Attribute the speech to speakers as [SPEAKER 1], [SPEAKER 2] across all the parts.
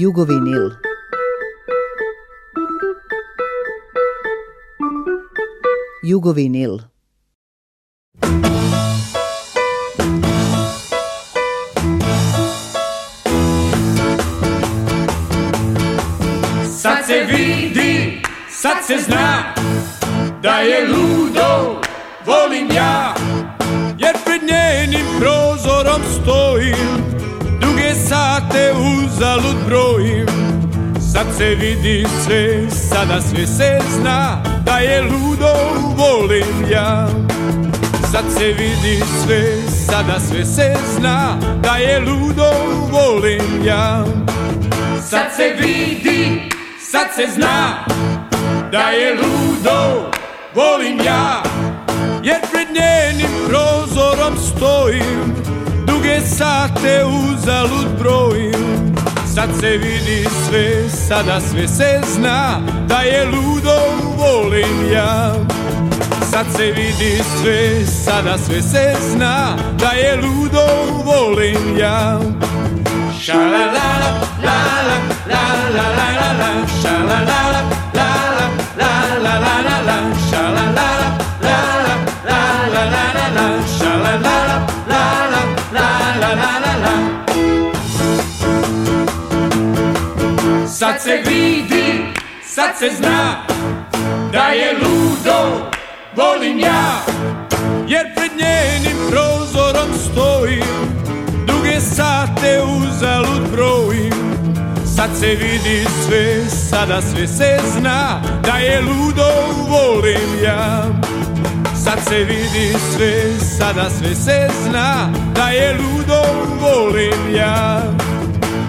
[SPEAKER 1] Jugovinil. Jugovinil. Sad se vidi, sad se zna Da je ludo, volim ja Jer pred njenim prozorom stojim sate uzalud brojim Sad se vidi sve, sada sve se zna Da je ludo volim ja Sad se vidi sve, sada sve se zna Da je ludo volim ja Sad se vidi, sad se zna Da je ludo volim ja Jer pred njenim prozorom stojim druge sate uzalud brojil
[SPEAKER 2] Sad se vidi sve, sada sve se zna Da je ludo volim ja Sad se vidi sve, sada sve se zna Da je ludo volim ja Sha la la la la la la la la la la Sad se vidi, sad se zna Da je ludo, volim ja Jer pred njenim prozorom stojim Duge sate uzalud brojim Sad se vidi sve, sada sve se zna Da je ludo, volim ja Sad se vidi sve, sada sve se zna Da je ludo, volim ja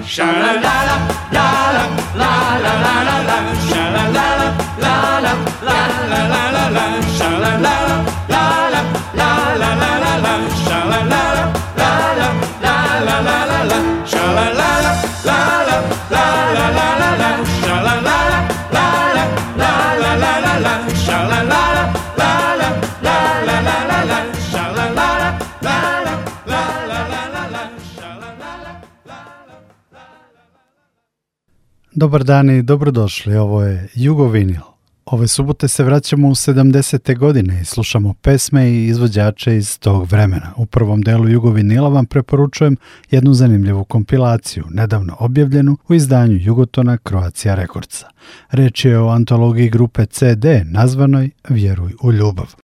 [SPEAKER 2] Sha la la la la la la la la la la. Sha la la la la la la la la la la. Sha la la la la la la la la la. Sha la la la la la la la la la. la. Sha la la. Dobar dan i dobrodošli, ovo je Jugovinil. Ove subote se vraćamo u 70. godine i slušamo pesme i izvođače iz tog vremena. U prvom delu Jugovinila vam preporučujem jednu zanimljivu kompilaciju, nedavno objavljenu u izdanju Jugotona Croatia rekordca. Reč je o antologiji grupe CD nazvanoj Vjeruj u ljubav.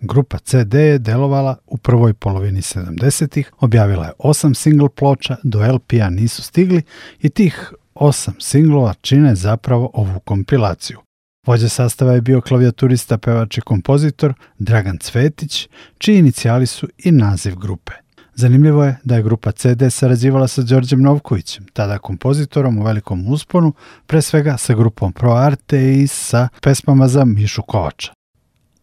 [SPEAKER 2] Grupa CD je delovala u prvoj polovini 70-ih, objavila je osam single ploča, do LP-a nisu stigli i tih osam singlova čine zapravo ovu kompilaciju. Vođa sastava je bio klavijaturista, pevač i kompozitor Dragan Cvetić, čiji inicijali su i naziv grupe. Zanimljivo je da je grupa CD sarađivala sa Đorđem Novkovićem, tada kompozitorom u velikom usponu, pre svega sa grupom Pro Arte i sa pesmama za Mišu Kovača.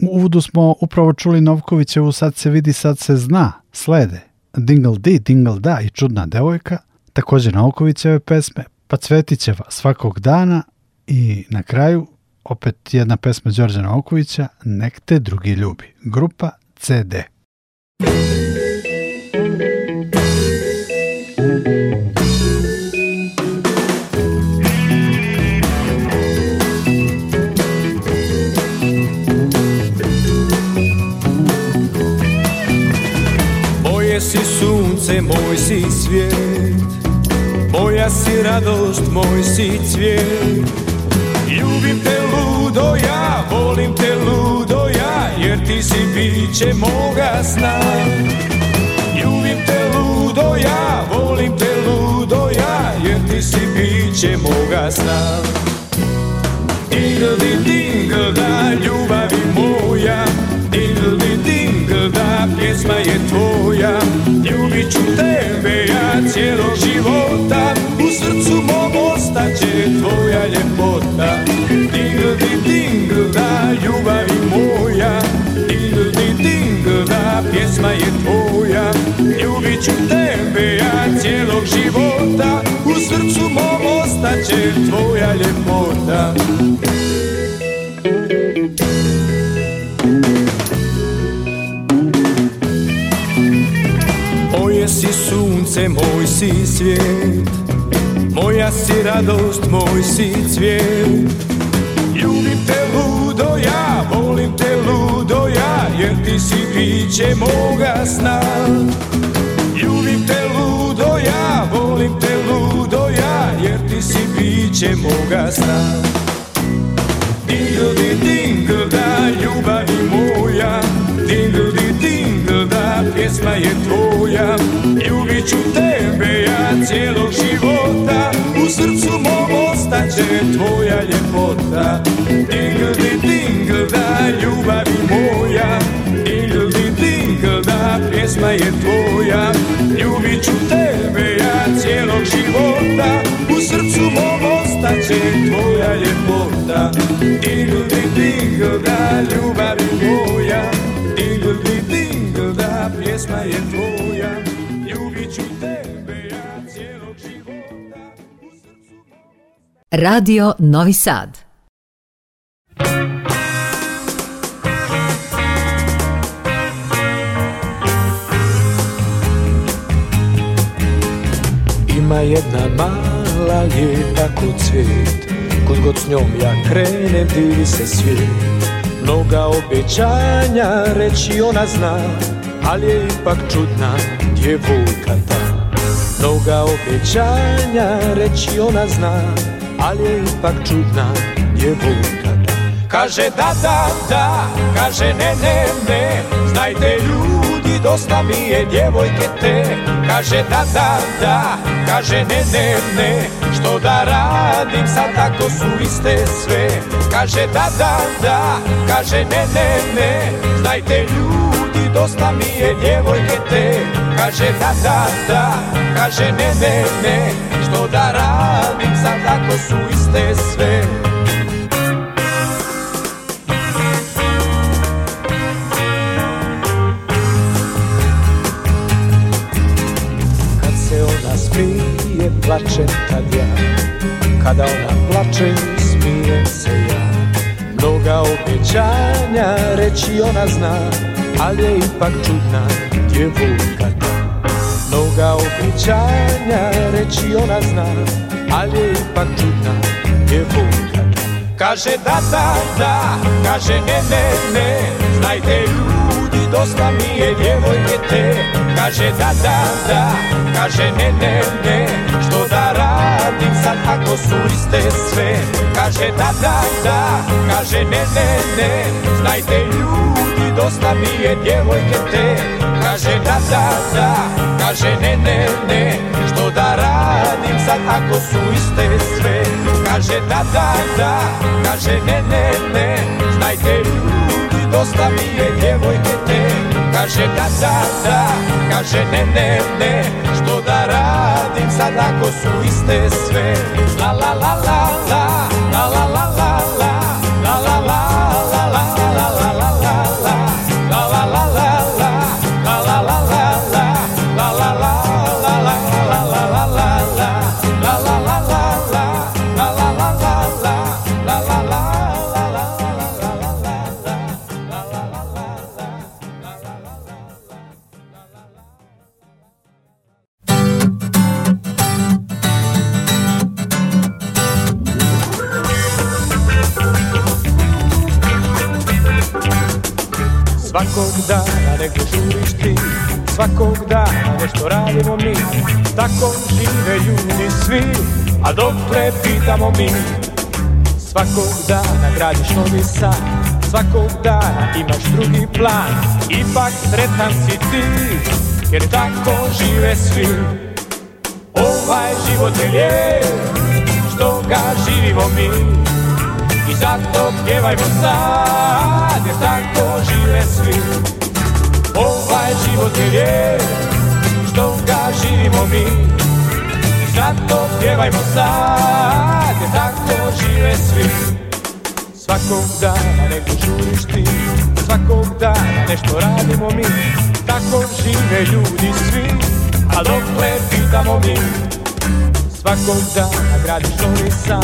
[SPEAKER 2] U uvodu smo upravo čuli Novkovićevu Sad se vidi, sad se zna, slede Dingle Di, Dingle Da i Čudna devojka, također Novkovićeve pesme pa Cvetićeva svakog dana i na kraju opet jedna pesma Đorđana Okovića Nek te drugi ljubi, grupa CD. Moje si sunce, moj si svijet Boja si radost, moj si cvijet Ljubim te ludo ja, volim te ludo ja Jer ti si biće moga sna Ljubim te ludo ja, volim te ludo ja Jer ti si biće moga sna da ljubav ću tebe ja cijelog života U srcu mom ostaće tvoja ljepota Dingl di dingl da ljubavi moja Dingl di dingl da pjesma je tvoja Ljubit ću tebe ja cijelog života U srcu mom ostaće tvoja ljepota
[SPEAKER 3] si svijet Moja si radost, moj si cvijet Ljubim te ludo ja, volim te ludo ja Jer ti si biće moga sna Ljubim te ludo ja, volim te ludo ja Jer ti si biće moga sna Dingle di dingle da ljubavi pjesma je tvoja Ljubit ću tebe ja cijelog života U srcu mom ostaće tvoja ljepota Dingldi, da ljubavi moja Dingldi, da pjesma je tvoja Ljubit ću tebe ja cijelog života U srcu mom ostaće tvoja ljepota Dingldi, da ljubavi moja
[SPEAKER 4] pjesma je tvoja, ljubit ću tebe ja cijelog života. U srcu... Radio Novi Sad Ima jedna mala lijepa kucet Kud god s njom ja krenem divi se svijet Mnoga obećanja reći ona zna ali je ipak čudna djevojka ta Mnoga obećanja reći ona zna, ali je ipak čudna djevojka ta Kaže da, da, da, kaže ne, ne, ne, znajte ljudi dosta mi je djevojke te Kaže da, da, da, kaže ne, ne, ne, što da radim sad ako su iste sve Kaže da, da, da, kaže ne, ne, ne, znajte ljudi dosta mi je djevojke te Kaže da, da, da, kaže ne, ne, ne Što da radim sad ako su iste sve Kad se ona smije, plače kad ja Kada ona plače, smijem se ja Mnoga obećanja reći ona zna ali je ipak čudna djevojka Mnoga običanja reći ona zna, ali je ipak čudna djevojka Kaže da, da, da, kaže ne, ne, ne, znajte ljudi, dosta mi je djevojke te Kaže da, da, da, kaže ne, ne, ne, što da radim sad ako su iste sve Kaže da, da, da, kaže ne, ne, ne, znajte ljudi dosta mi je djevojke te Kaže da, da, da, kaže ne, ne, ne Što da radim sad ako su iste sve Kaže da, da, da, kaže ne, ne, ne Znajte ljudi, dosta mi je djevojke te Kaže da, da, da, kaže ne, ne, ne Što da radim sad ako su iste sve La, la, la, la mi Svakog dana gradiš novi sad, Svakog dana imaš drugi plan Ipak sretan si ti Jer tako žive svi Ovaj život je lijep Što ga živimo mi I zato pjevajmo sad Jer tako žive svi Ovaj život je lijep Što ga živimo mi zato pjevajmo sad, jer tako žive svi Svakog dana neko žuriš ti, svakog dana nešto radimo mi Tako žive ljudi svi, a dokle pitamo mi Svakog dana gradiš novi san,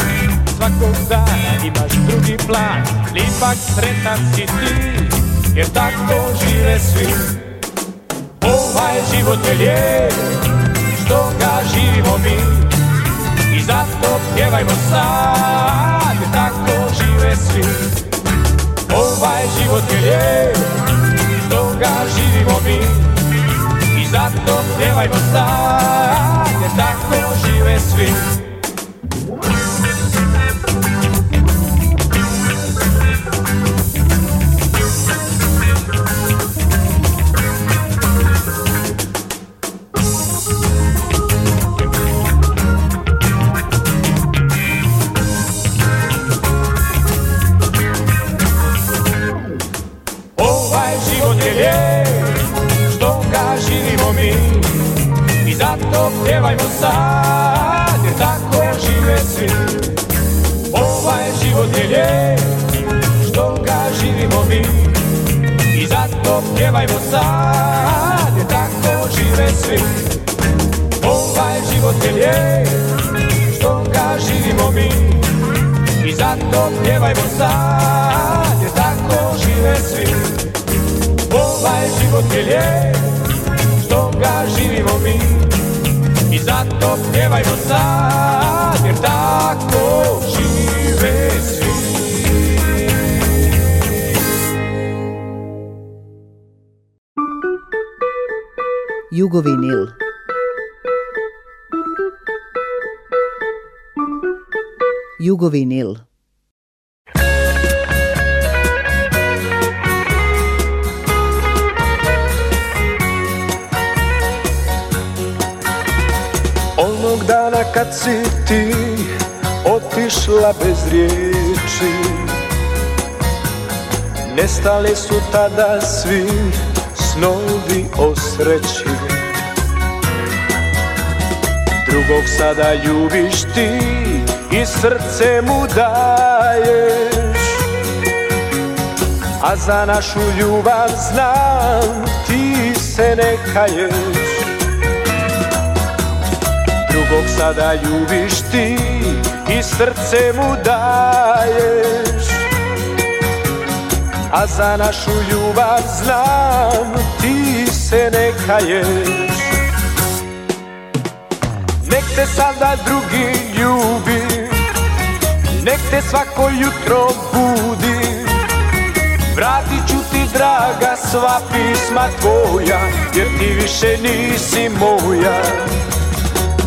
[SPEAKER 4] svakog dana imaš drugi plan Lipak sretan si ti, jer tako žive svi Ovaj život je lijep toga živimo mi I zato pjevajmo sad Tako žive svi Ovaj život je lijep Toga živimo mi I zato pjevajmo sad Tako žive svi pjevajmo sad, jer tako žive svi. Ovaj život je lijep, što ga
[SPEAKER 3] živimo mi. I zato pjevajmo sad, jer tako žive svi. Ovaj život je lijep, što ga živimo mi. I zato pjevajmo sad, jer tako žive svi. Ovaj život je lijep, što ga živimo mi. I zato pjevajmo sad jer tako žive svi Jugovinil Jugovinil
[SPEAKER 5] kad si ti otišla bez riječi Nestali su tada svi snovi o sreći Drugog sada ljubiš ti i srce mu daješ A za našu ljubav znam ti se ne kaješ drugog sada ljubiš ti i srce mu daješ A za našu ljubav znam ti se ne kaješ Nek te sada drugi ljubi Nek te svako jutro budi Vratit ću ti draga sva pisma tvoja Jer ti više nisi moja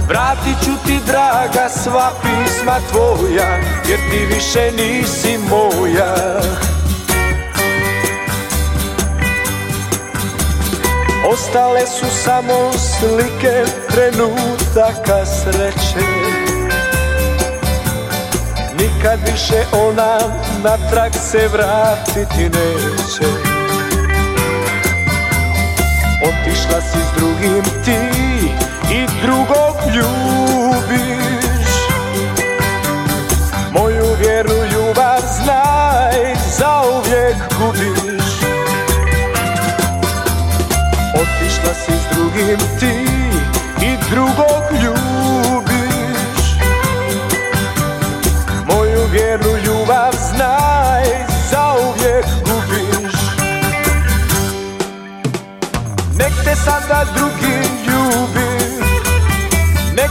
[SPEAKER 5] Vratit ću ti draga sva pisma tvoja Jer ti više nisi moja Ostale su samo slike trenutaka sreće Nikad više ona natrag se vratiti neće Otišla si s drugim ti i drugog ljubiš Moju vjeru ljubav znaj zauvijek gubiš Otišla si s drugim ti i drugog ljubiš Moju vjeru ljubav znaj zauvijek gubiš Nek te sada drugi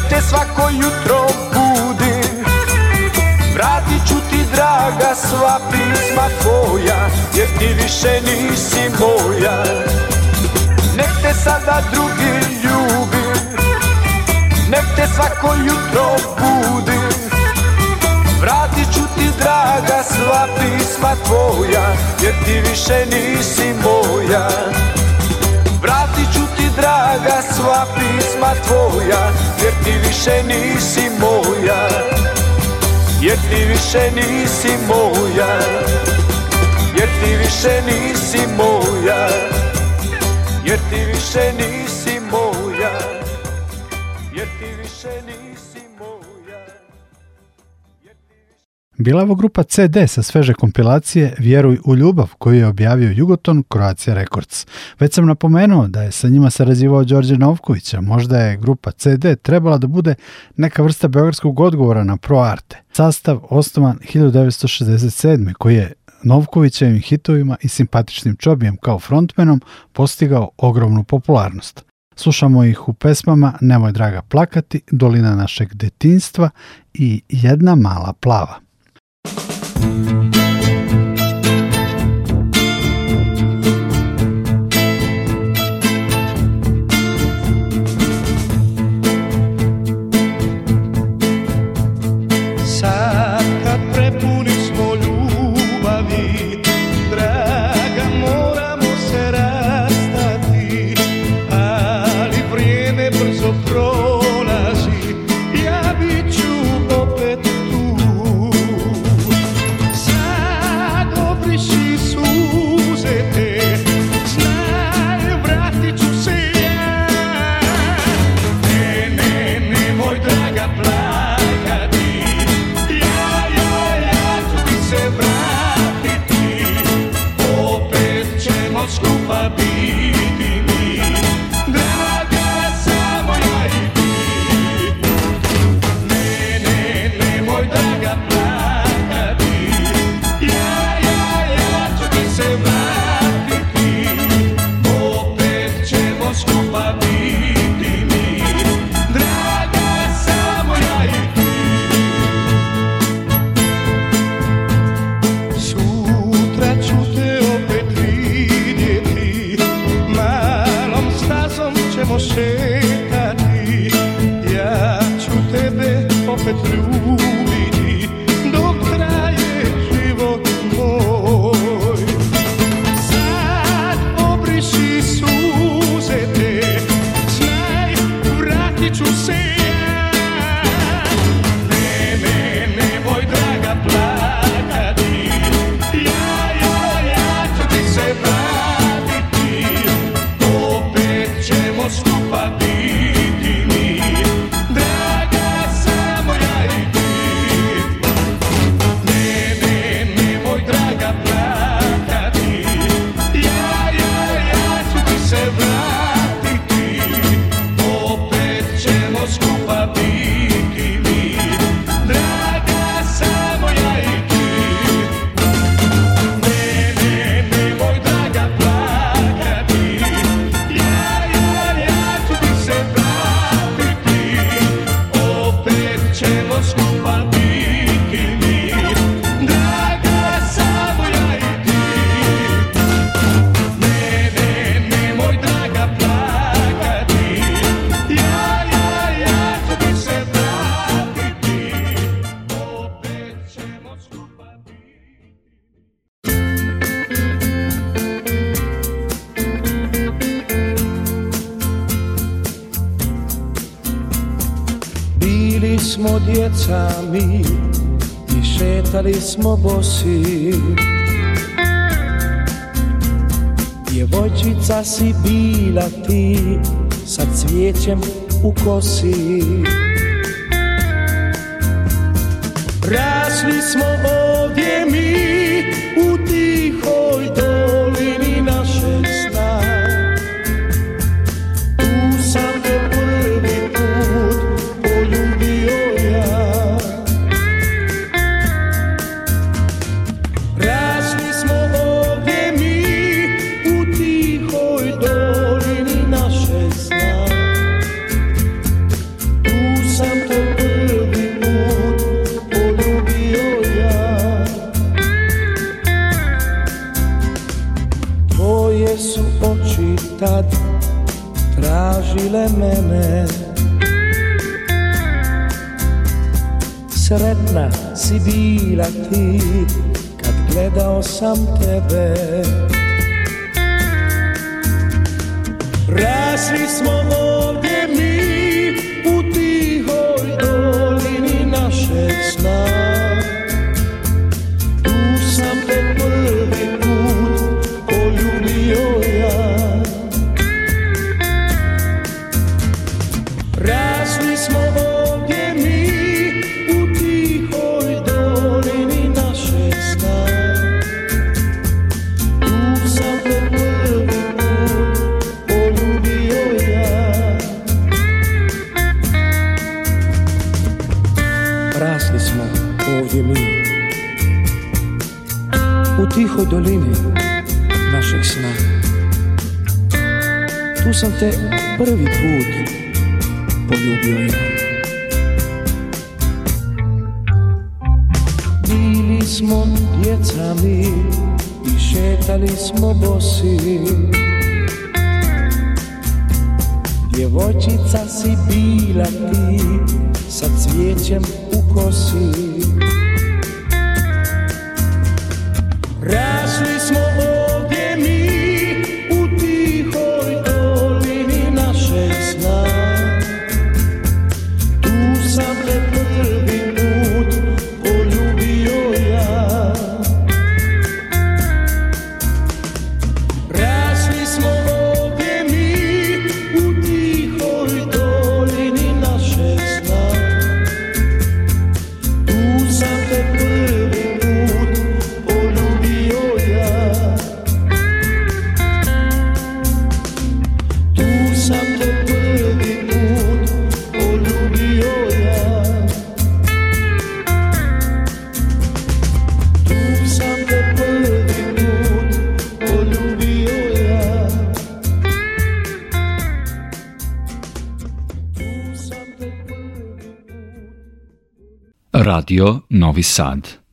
[SPEAKER 5] te svako jutro budi Vratit ću ti draga sva pisma tvoja Jer ti više nisi moja Nek te sada drugi ljubi Nek te svako jutro budi Vratit ću ti draga sva pisma tvoja Jer ti više nisi moja Vratit ću ti draga sva pisma tvoja Jer ti više nisi moja Jer ti više nisi moja Jer ti više nisi moja Jer ti više nisi
[SPEAKER 2] bila je ovo grupa CD sa sveže kompilacije Vjeruj u ljubav koju je objavio Jugoton Croatia Records. Već sam napomenuo da je sa njima sarazivao Đorđe a možda je grupa CD trebala da bude neka vrsta beogradskog odgovora na ProArte. Sastav osnovan 1967. koji je Novkovićevim hitovima i simpatičnim čobijem kao frontmenom postigao ogromnu popularnost. Slušamo ih u pesmama Nemoj draga plakati, Dolina našeg detinstva i Jedna mala plava. Música
[SPEAKER 6] to see. smo bosi Djevojčica si bila ti Sa cvijećem u kosi Rasli smo ovdje mi djevojčica si bila ti Sa cvijećem u kosi Rasli smo
[SPEAKER 3] Radio Novi Sad.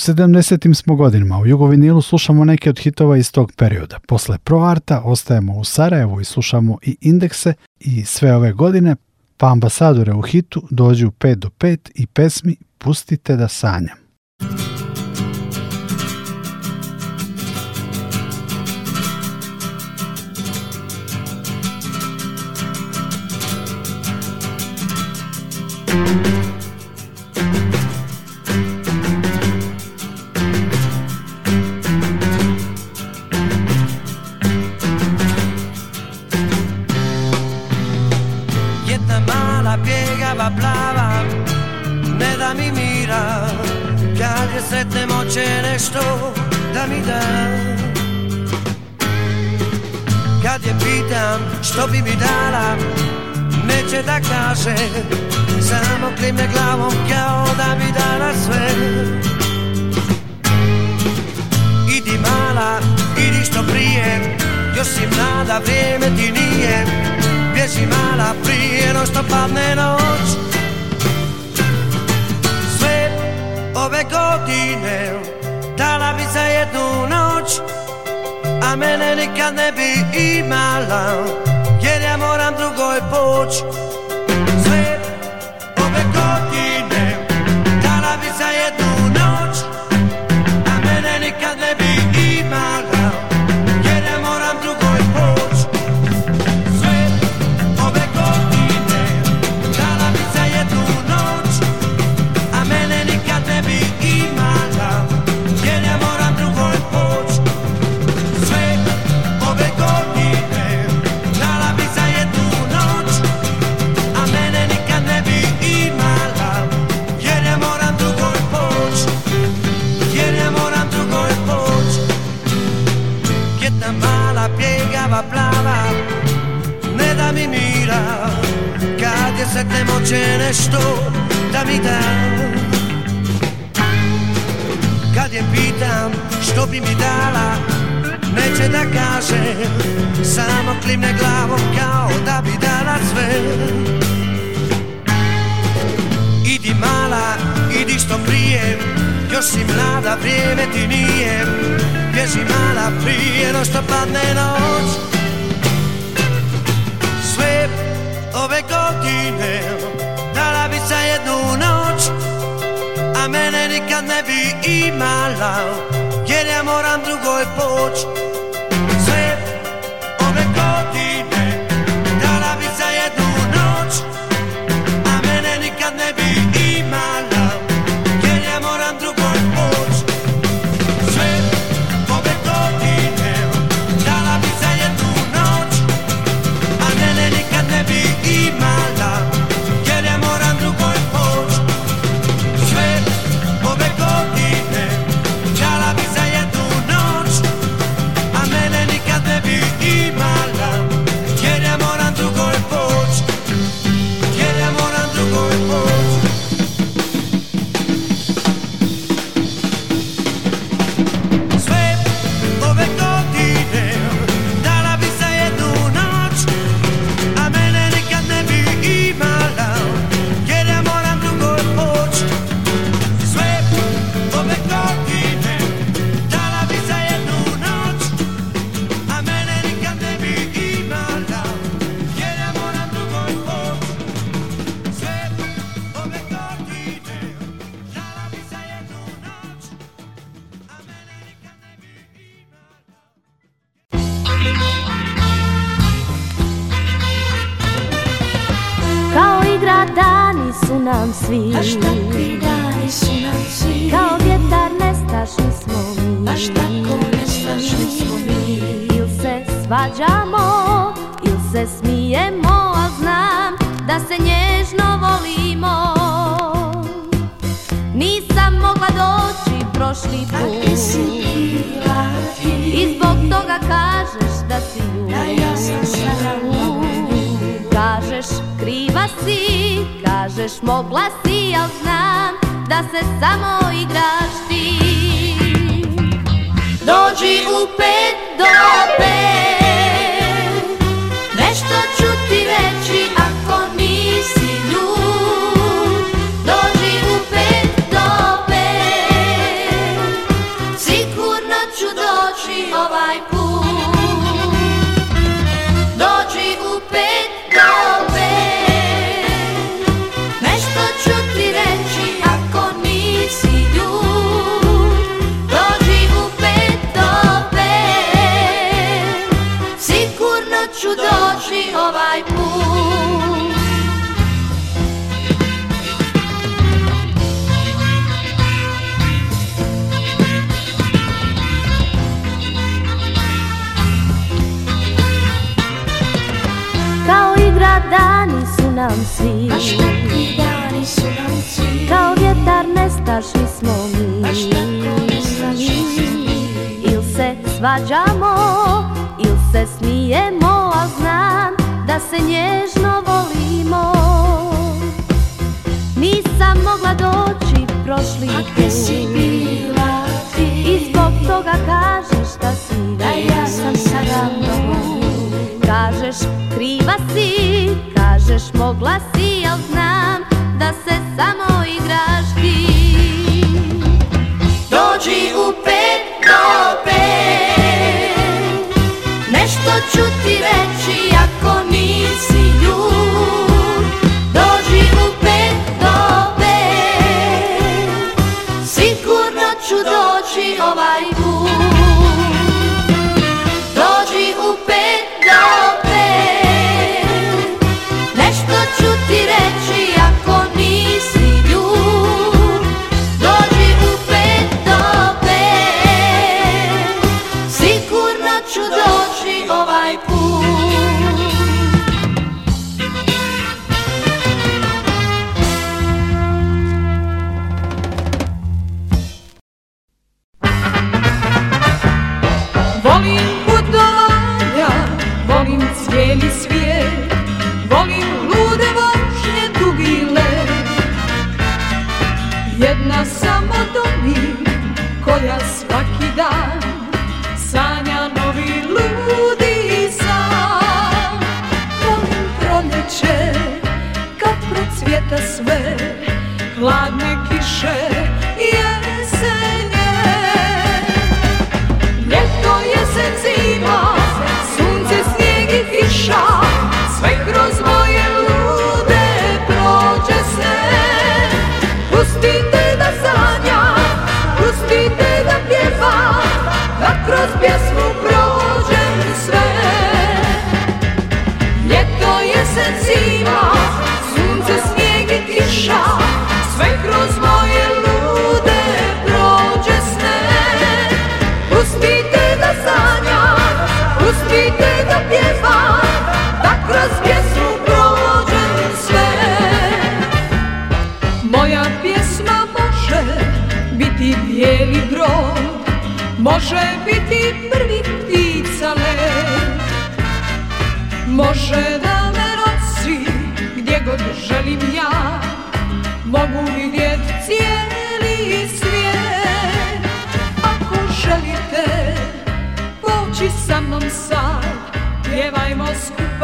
[SPEAKER 2] 70. smo godinama u Jugovinilu slušamo neke od hitova iz tog perioda. Posle Proarta ostajemo u Sarajevu i slušamo i indekse i sve ove godine pa ambasadore u hitu dođu 5 do 5 i pesmi Pustite da sanjam.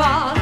[SPEAKER 7] cross.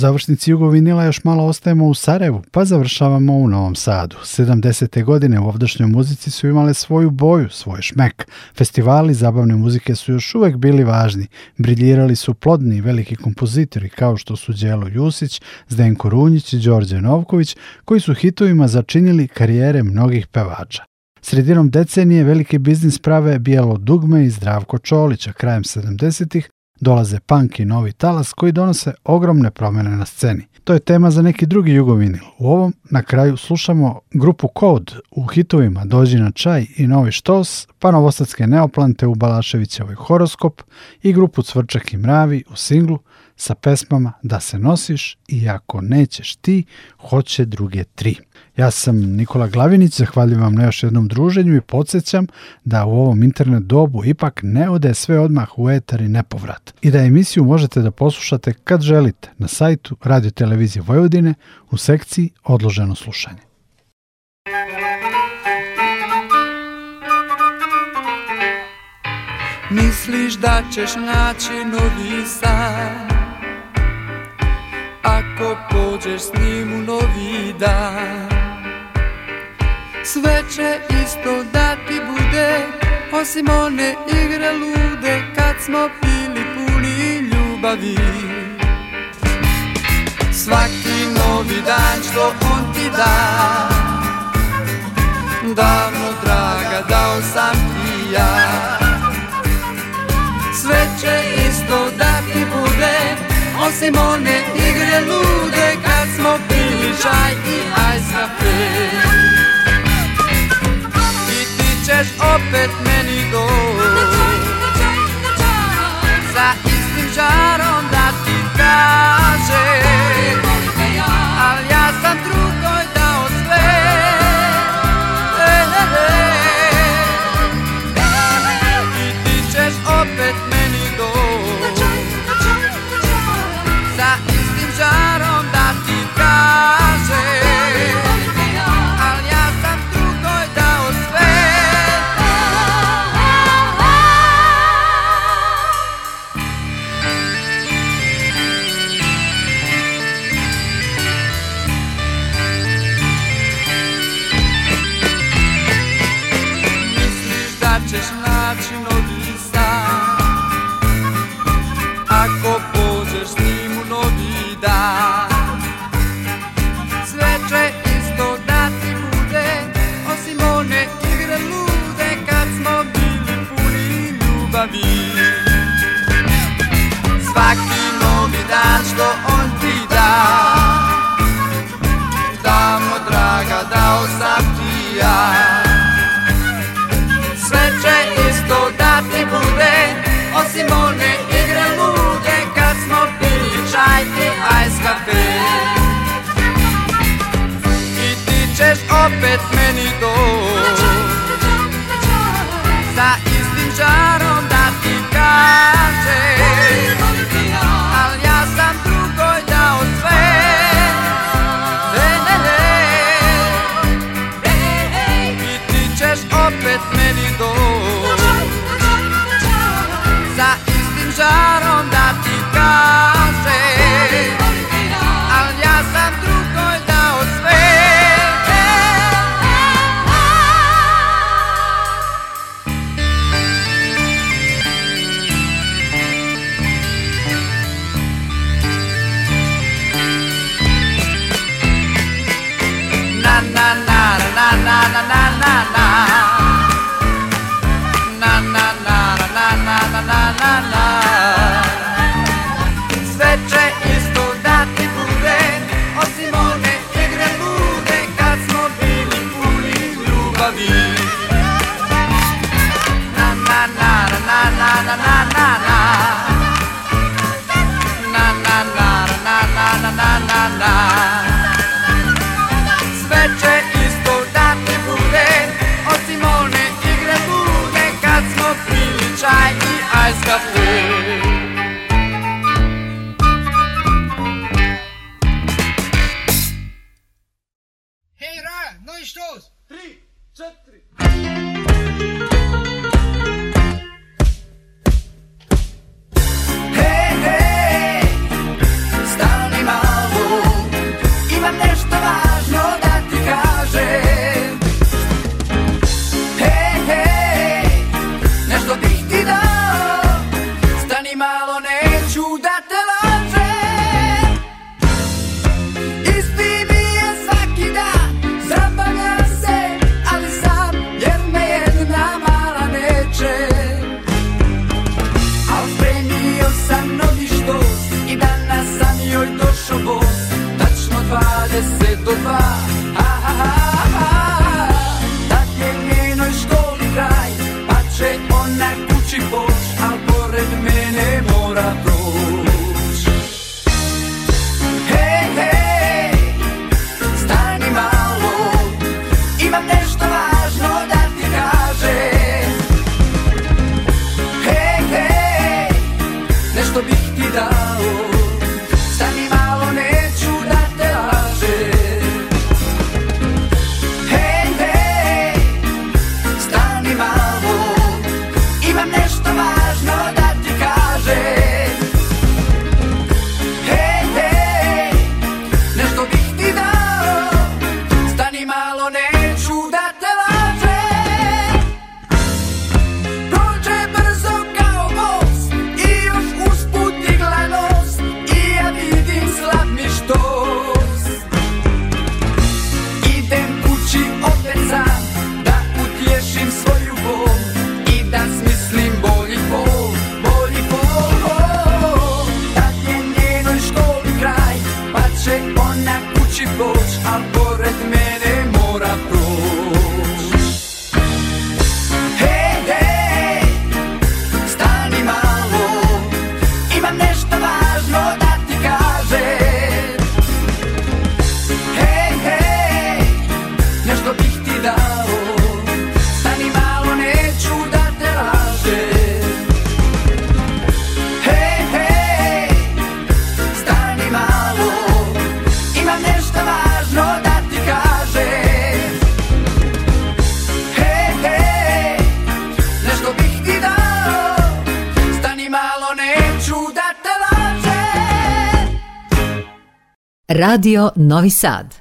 [SPEAKER 2] završnici Jugovinila još malo ostajemo u Sarajevu, pa završavamo u Novom Sadu. 70. godine u ovdašnjoj muzici su imale svoju boju, svoj šmek. Festivali zabavne muzike su još uvijek bili važni. Briljirali su plodni veliki kompozitori kao što su Đelo Jusić, Zdenko Runjić i Đorđe Novković, koji su hitovima začinili karijere mnogih pevača. Sredinom decenije veliki biznis prave Bijelo Dugme i Zdravko Čolića krajem 70-ih Dolaze punk i novi talas koji donose ogromne promjene na sceni. To je tema za neki drugi jugovinil. U ovom na kraju slušamo grupu Code u hitovima Dođi na čaj i Novi štos, pa novosadske neoplante u Balaševićevoj horoskop i grupu Cvrčak i mravi u singlu sa pesmama Da se nosiš i ako nećeš ti, hoće druge tri. Ja sam Nikola Glavinić, zahvaljujem vam na još jednom druženju i podsjećam da u ovom internet dobu ipak ne ode sve odmah u etar i nepovrat. I da emisiju možete da poslušate kad želite na sajtu Radio Televizije Vojvodine u sekciji Odloženo slušanje.
[SPEAKER 8] Misliš da ćeš naći novi ako pođeš s njim u novi dan Sve će isto da ti bude Osim one igre lude Kad smo pili puni ljubavi Svaki novi dan što on ti da Davno draga dao sam ti ja Sve će isto da ti bude osim one igre lude Kad smo pili čaj i ice pe. I ti ćeš opet
[SPEAKER 9] Radio Novi Sad.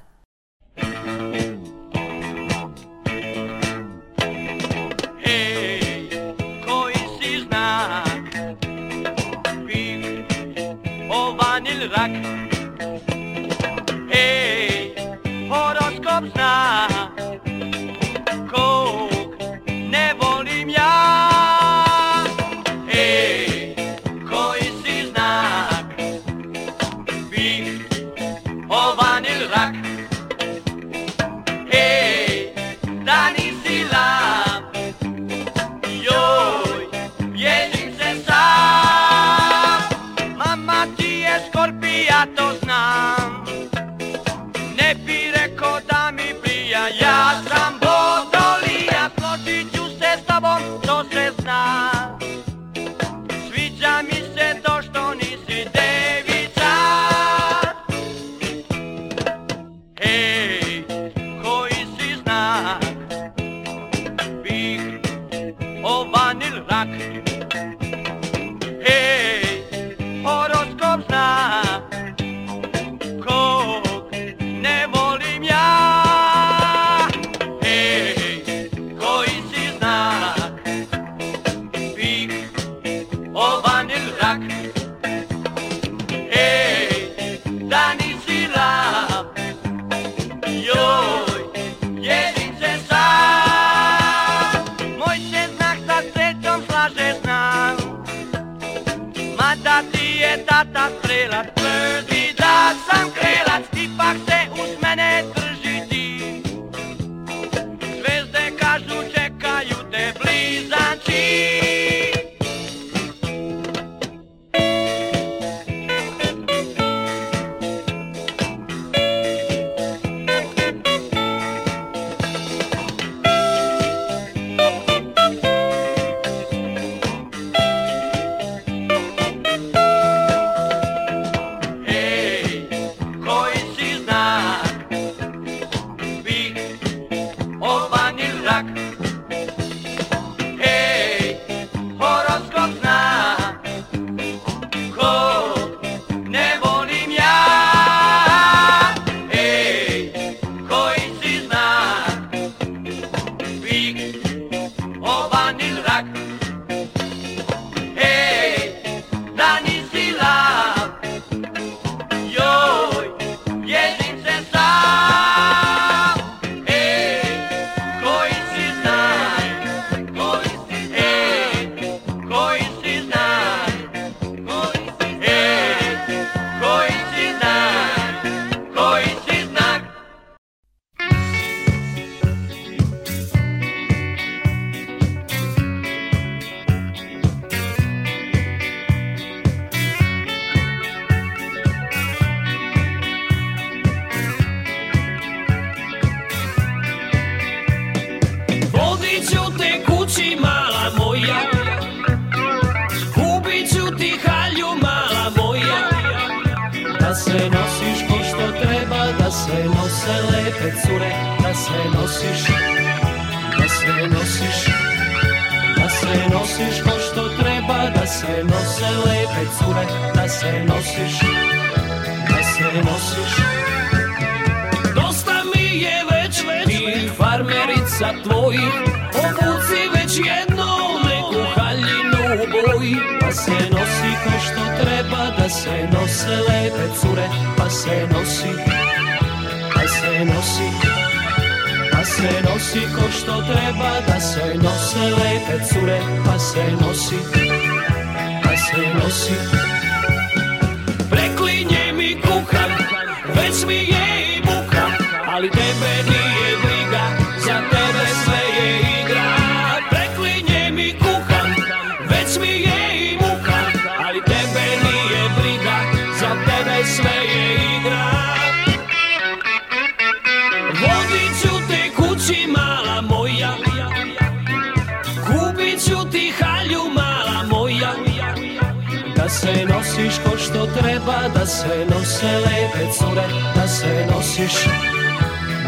[SPEAKER 10] se nosiš ko što treba Da se nose lepe cure Da se nosiš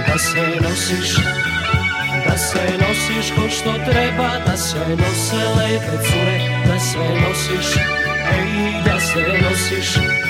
[SPEAKER 10] Da se nosiš Da se nosiš ko što treba Da se nose lepe cure Da se nosiš Ej, da se nosiš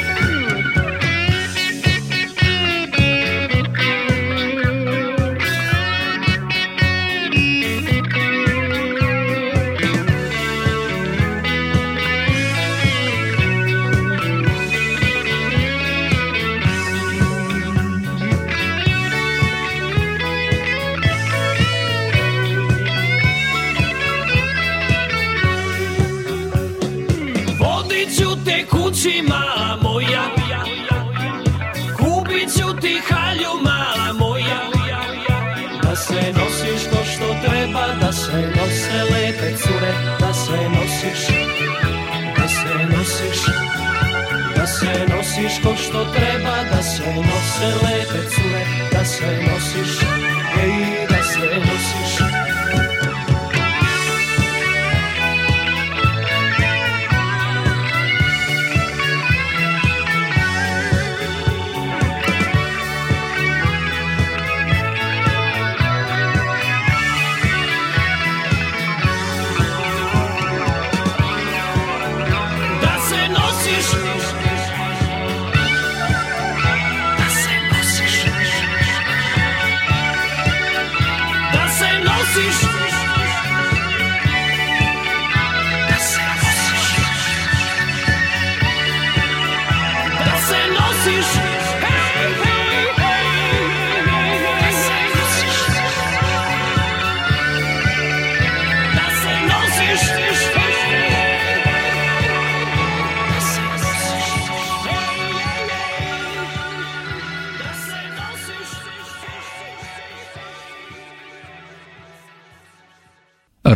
[SPEAKER 10] Što što treba Da se nose lepe cure, da se nosiš Ej, da se nosiš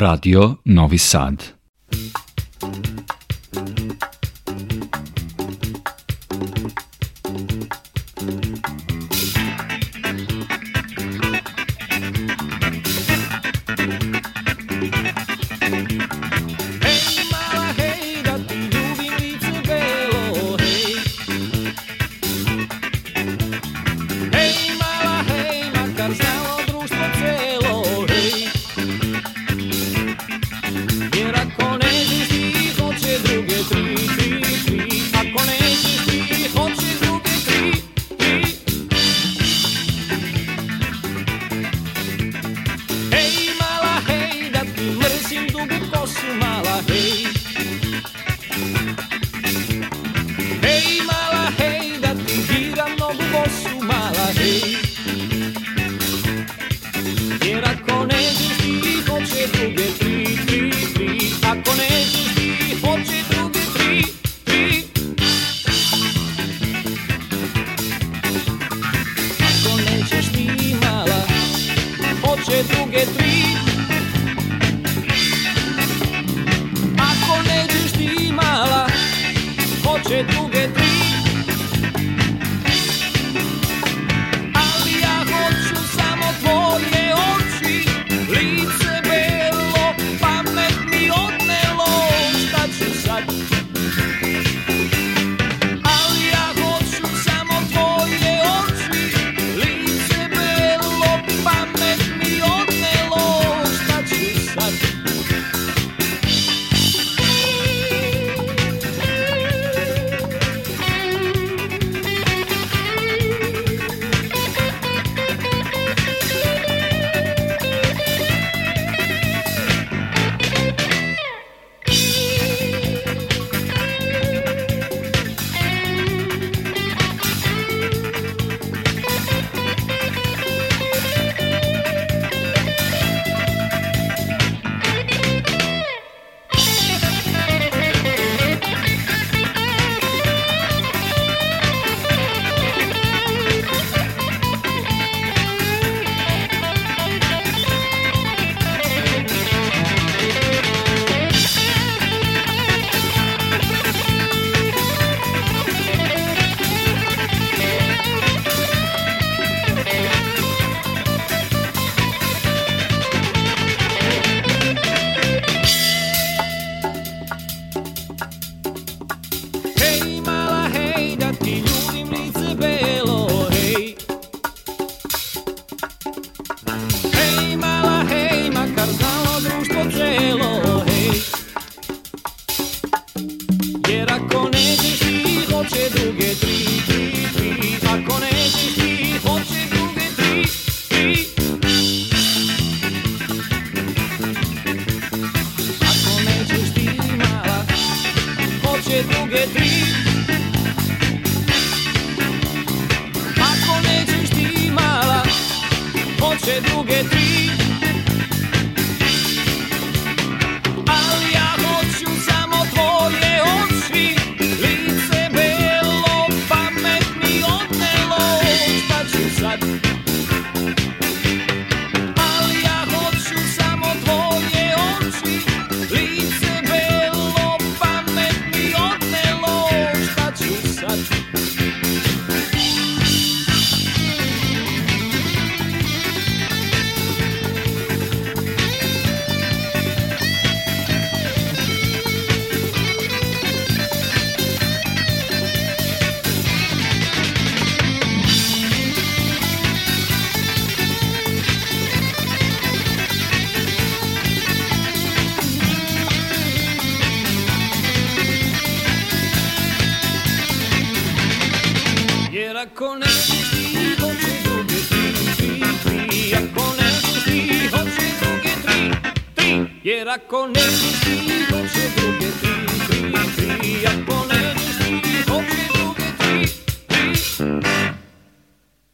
[SPEAKER 11] Radio Novi Sad.
[SPEAKER 12] druge get three. Ako neđeš ti mala, hoće druge tri.